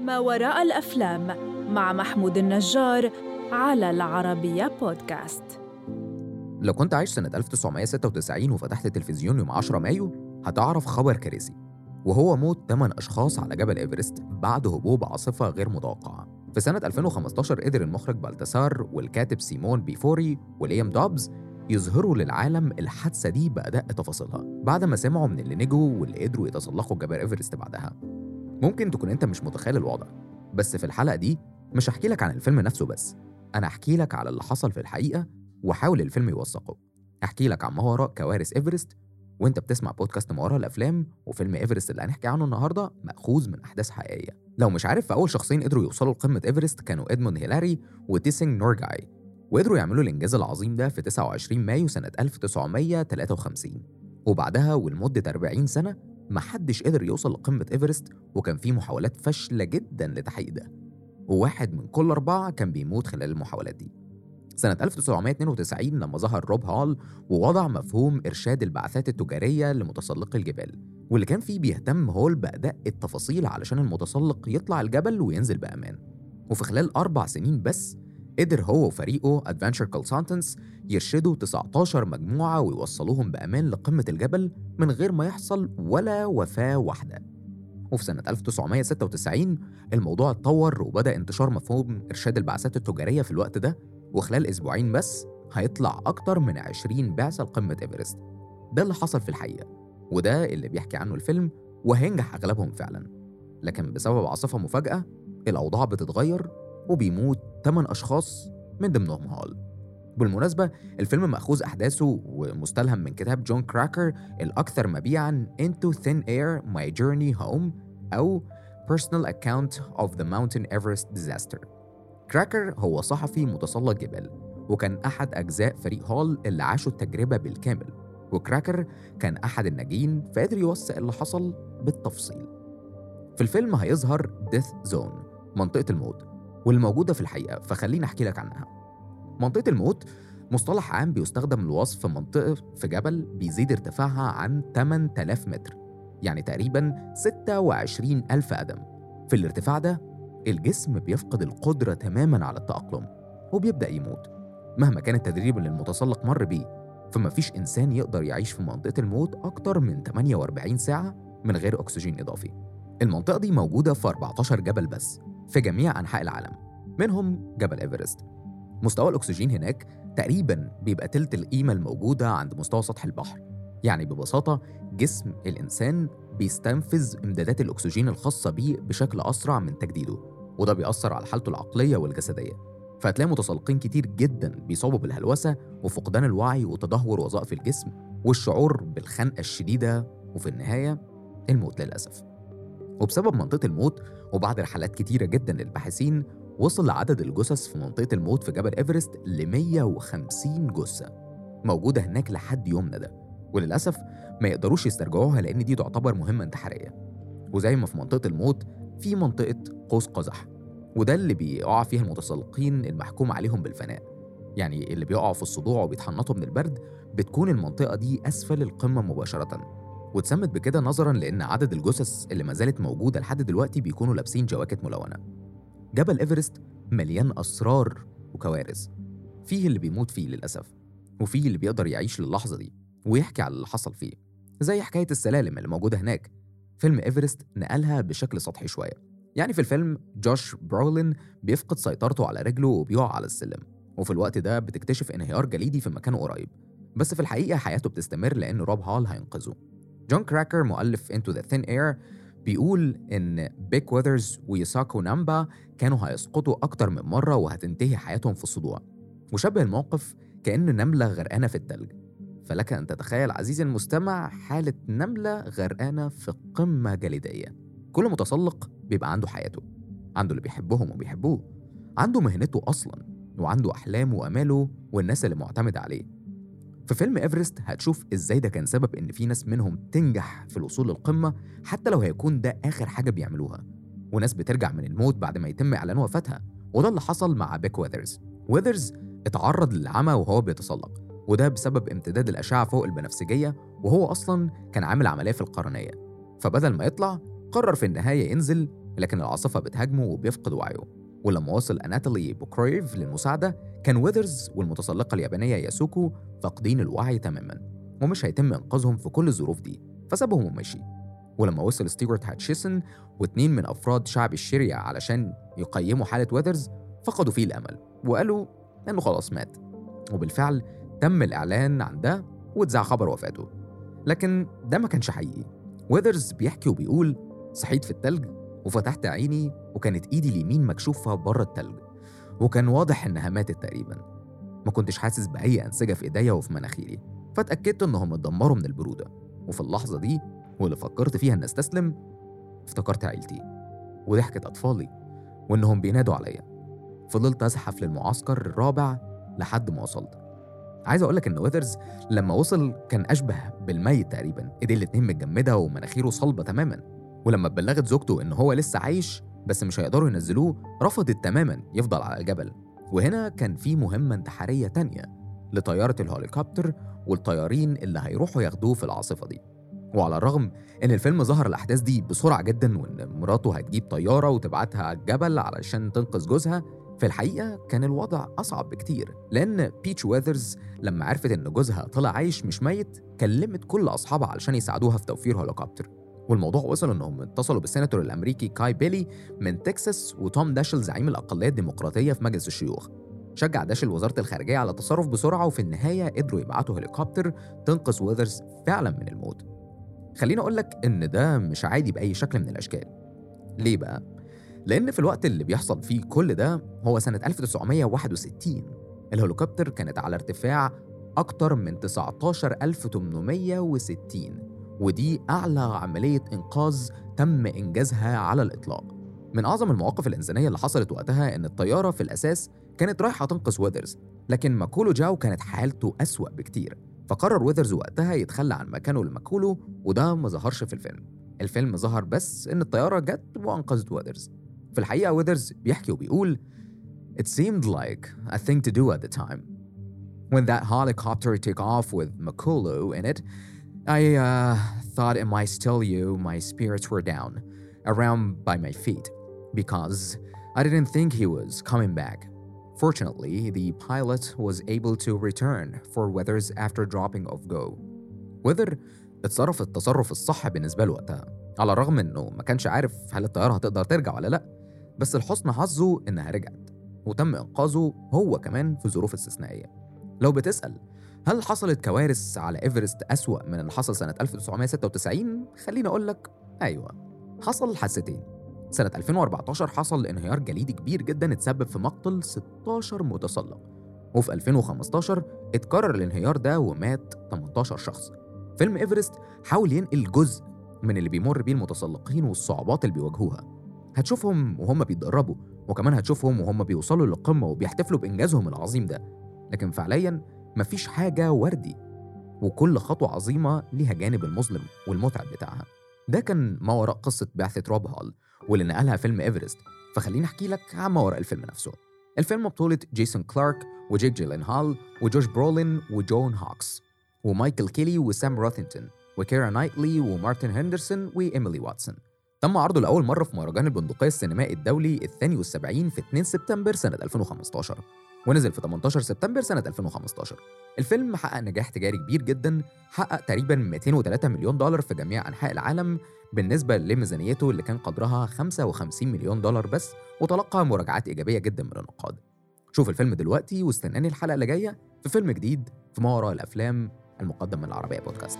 ما وراء الأفلام مع محمود النجار على العربية بودكاست. لو كنت عايش سنة 1996 وفتحت التلفزيون يوم 10 مايو هتعرف خبر كارثي وهو موت 8 أشخاص على جبل إيفرست بعد هبوب عاصفة غير متوقعة. في سنة 2015 قدر المخرج بالتسار والكاتب سيمون بيفوري وليام دوبز يظهروا للعالم الحادثة دي بأدق تفاصيلها بعد ما سمعوا من اللي نجوا واللي قدروا يتسلقوا جبل إيفرست بعدها. ممكن تكون أنت مش متخيل الوضع بس في الحلقة دي مش هحكي لك عن الفيلم نفسه بس أنا هحكي لك على اللي حصل في الحقيقة وحاول الفيلم يوثقه. هحكي لك عن ما وراء كوارث إيفرست وأنت بتسمع بودكاست ما وراء الأفلام وفيلم إيفرست اللي هنحكي عنه النهارده مأخوذ من أحداث حقيقية. لو مش عارف فاول شخصين قدروا يوصلوا لقمة إيفرست كانوا إدموند هيلاري وتينسينج نورجاي. وقدروا يعملوا الإنجاز العظيم ده في 29 مايو سنة 1953 وبعدها ولمدة 40 سنة محدش قدر يوصل لقمة إيفرست وكان في محاولات فاشلة جدا لتحقيق ده. وواحد من كل أربعة كان بيموت خلال المحاولات دي. سنة 1992 لما ظهر روب هال ووضع مفهوم إرشاد البعثات التجارية لمتسلقي الجبال واللي كان فيه بيهتم هول بأدق التفاصيل علشان المتسلق يطلع الجبل وينزل بأمان. وفي خلال أربع سنين بس قدر هو وفريقه Adventure Consultants يرشدوا 19 مجموعة ويوصلوهم بأمان لقمة الجبل من غير ما يحصل ولا وفاة واحدة. وفي سنة 1996 الموضوع اتطور وبدأ انتشار مفهوم إرشاد البعثات التجارية في الوقت ده وخلال أسبوعين بس هيطلع أكتر من 20 بعثة لقمة إيفرست. ده اللي حصل في الحقيقة وده اللي بيحكي عنه الفيلم وهينجح أغلبهم فعلا. لكن بسبب عاصفة مفاجأة الأوضاع بتتغير وبيموت 8 أشخاص من ضمنهم هال. بالمناسبة الفيلم مأخوذ أحداثه ومستلهم من كتاب جون كراكر الأكثر مبيعاً Into Thin Air My Journey Home أو Personal Account of the Mountain Everest Disaster. كراكر هو صحفي متسلق جبال وكان أحد أجزاء فريق هول اللي عاشوا التجربة بالكامل. وكراكر كان أحد الناجين فقدر يوثق اللي حصل بالتفصيل. في الفيلم هيظهر ديث زون منطقة الموت. واللي موجودة في الحقيقة فخليني أحكي لك عنها. منطقة الموت مصطلح عام بيستخدم لوصف منطقة في جبل بيزيد ارتفاعها عن 8000 متر يعني تقريبا 26 ألف قدم في الارتفاع ده الجسم بيفقد القدرة تماما على التأقلم وبيبدأ يموت. مهما كان التدريب اللي المتسلق مر بيه فما فيش إنسان يقدر يعيش في منطقة الموت أكتر من 48 ساعة من غير أكسجين إضافي. المنطقة دي موجودة في 14 جبل بس. في جميع أنحاء العالم منهم جبل إيفرست. مستوى الأكسجين هناك تقريبا بيبقى تلت القيمة الموجودة عند مستوى سطح البحر. يعني ببساطة جسم الإنسان بيستنفذ إمدادات الأكسجين الخاصة بيه بشكل أسرع من تجديده وده بيأثر على حالته العقلية والجسدية. فهتلاقي متسلقين كتير جدا بيصابوا بالهلوسة وفقدان الوعي وتدهور وظائف الجسم والشعور بالخنقة الشديدة وفي النهاية الموت للأسف. وبسبب منطقة الموت وبعد رحلات كتيرة جدا للباحثين وصل لعدد الجثث في منطقة الموت في جبل إيفرست ل 150 جثة موجودة هناك لحد يومنا ده وللأسف ما يقدروش يسترجعوها لأن دي تعتبر مهمة انتحارية. وزي ما في منطقة الموت في منطقة قوس قزح وده اللي بيقع فيها المتسلقين المحكوم عليهم بالفناء. يعني اللي بيقعوا في الصدوع وبيتحنطوا من البرد بتكون المنطقة دي أسفل القمة مباشرة. واتسمت بكده نظرا لأن عدد الجثث اللي ما زالت موجودة لحد دلوقتي بيكونوا لابسين جواكت ملونة. جبل إيفرست مليان أسرار وكوارث. فيه اللي بيموت فيه للأسف وفيه اللي بيقدر يعيش للحظة دي ويحكي على اللي حصل فيه زي حكاية السلالم اللي موجودة هناك. فيلم إيفرست نقلها بشكل سطحي شوية. يعني في الفيلم جوش برولين بيفقد سيطرته على رجله وبيقع على السلم وفي الوقت ده بتكتشف انهيار جليدي في مكانه قريب. بس في الحقيقة حياته بتستمر لأن روب هال هينقذه. جون كراكر مؤلف Into the Thin Air بيقول إن بيك ويذرز ويساكو نامبا كانوا هيسقطوا أكتر من مرة وهتنتهي حياتهم في الصدوع. وشبه الموقف كأن نملة غرقانة في التلج. فلك أن تتخيل عزيزي المستمع حالة نملة غرقانة في قمة جليدية. كل متسلق بيبقى عنده حياته. عنده اللي بيحبهم وبيحبوه. عنده مهنته أصلا وعنده أحلامه وأماله والناس اللي معتمدة عليه. في فيلم إيفرست هتشوف إزاي ده كان سبب إن في ناس منهم تنجح في الوصول للقمة حتى لو هيكون ده آخر حاجة بيعملوها. وناس بترجع من الموت بعد ما يتم إعلان وفاتها وده اللي حصل مع بيك ويذرز. ويذرز اتعرض للعمى وهو بيتسلق وده بسبب امتداد الأشعة فوق البنفسجية وهو أصلا كان عامل عملية في القرنية. فبدل ما يطلع قرر في النهاية ينزل لكن العاصفة بتهاجمه وبيفقد وعيه. ولما وصل أناتولي بوكريف للمساعدة كان ويذرز والمتسلقة اليابانية ياسوكو فاقدين الوعي تماما ومش هيتم إنقاذهم في كل الظروف دي فسابهم ومشي. ولما وصل ستيوارت هاتشيسون واتنين من أفراد شعب الشيربا علشان يقيموا حالة ويذرز فقدوا فيه الأمل وقالوا إنه خلاص مات. وبالفعل تم الإعلان عن ده واتذاع خبر وفاته. لكن ده ما كانش حقيقي. ويذرز بيحكي وبيقول صحيت في التلج وفتحت عيني وكانت إيدي اليمين مكشوفة بره التلج وكان واضح إنها ماتت تقريبا. ما كنتش حاسس بأي أنسجة في إيديا وفي مناخيري فاتأكدت إنهم اتدمروا من البرودة. وفي اللحظة دي واللي فكرت فيها إن أستسلم افتكرت عيلتي وضحكة أطفالي وإنهم بينادوا عليا. فضلت أزحف للمعسكر الرابع لحد ما وصلت. عايز أقولك إن ويذرز لما وصل كان أشبه بالميت تقريبا إيديه الاتنين متجمدة ومناخيره صلبة تماما. ولما بلغت زوجته إن هو لسه عايش بس مش هيقدروا ينزلوه رفضت تماما يفضل على الجبل. وهنا كان في مهمة انتحارية تانية لطيارة الهليكوبتر والطيارين اللي هيروحوا ياخدوه في العاصفة دي. وعلى الرغم إن الفيلم ظهر الأحداث دي بسرعة جدا وإن مراته هتجيب طيارة وتبعتها على الجبل علشان تنقذ جوزها في الحقيقة كان الوضع أصعب بكتير. لأن بيتش ويذرز لما عرفت إن جوزها طلع عايش مش ميت كلمت كل أصحابها علشان يساعدوها في توفير هليكوبتر والموضوع وصل إنهم اتصلوا بالسيناتور الأمريكي كاي بيلي من تكساس وتوم داشل زعيم الأقلية الديمقراطية في مجلس الشيوخ. شجع داشل وزارة الخارجية على التصرف بسرعة وفي النهاية قدروا يبعتوا هليكوبتر تنقذ ويذرز فعلا من الموت. خليني أقول لك إن ده مش عادي بأي شكل من الأشكال. ليه بقى؟ لأن في الوقت اللي بيحصل فيه كل ده هو سنة 1961 الهليكوبتر كانت على ارتفاع أكتر من 19860 ودي أعلى عملية إنقاذ تم إنجازها على الإطلاق. من أعظم المواقف الإنسانية اللي حصلت وقتها إن الطيارة في الأساس كانت رايحة تنقذ ويذرز لكن ماكولو جاو كانت حالته أسوأ بكتير فقرر ويذرز وقتها يتخلى عن مكانه لماكولو وده ما ظهرش في الفيلم. الفيلم ظهر بس إن الطيارة جت وأنقذت ويذرز. في الحقيقة ويذرز بيحكي وبيقول It seemed like a thing to do at the time. When that helicopter took off with Makulu in it, I uh, thought it might still you my spirits were down, around by my feet, because I didn't think he was coming back. Fortunately, the pilot was able to return for Weathers after dropping off go. Weather اتصرف التصرف الصح بالنسبة له وقتها على الرغم انه ما كانش عارف هل الطيارة هتقدر ترجع ولا لا بس لحسن حظه انها رجعت وتم انقاذه هو كمان في ظروف استثنائية لو بتسأل هل حصلت كوارث على إيفرست أسوأ من اللي حصل سنة 1996 خليني أقول لك أيوة حصل حادثتين. سنة 2014 حصل انهيار جليدي كبير جدا اتسبب في مقتل 16 متسلق وفي 2015 اتكرر الانهيار ده ومات 18 شخص. فيلم إيفرست حاول ينقل جزء من اللي بيمر بيه المتسلقين والصعوبات اللي بيواجهوها. هتشوفهم وهم بيتدربوا وكمان هتشوفهم وهم بيوصلوا للقمة وبيحتفلوا بإنجازهم العظيم ده. لكن فعليا مفيش حاجة وردي وكل خطوة عظيمة ليها جانب المظلم والمتعب بتاعها. ده كان ما وراء قصة بعثة روب هال واللي نقلها فيلم إيفرست. فخليني أحكي لك عن ما وراء الفيلم نفسه. الفيلم بطولة جيسون كلارك وجيك جيلنهال وجوش برولين وجون هوكس ومايكل كيلي وسام ورثينجتون وكيرا نايتلي ومارتن هندرسون وإيميلي واتسون. تم عرضه لأول مرة في مهرجان البندقية السينمائي الدولي الثاني والسبعين في 2 سبتمبر سنة 2015 ونزل في 18 سبتمبر سنة 2015 الفيلم حقق نجاح تجاري كبير جدا حقق تقريبا 203 مليون دولار في جميع أنحاء العالم بالنسبة لميزانيته اللي كان قدرها 55 مليون دولار بس وتلقى مراجعات إيجابية جدا من النقاد. شوف الفيلم دلوقتي واستناني الحلقة اللي جاية في فيلم جديد في ما وراء الأفلام المقدم من العربية بودكاست.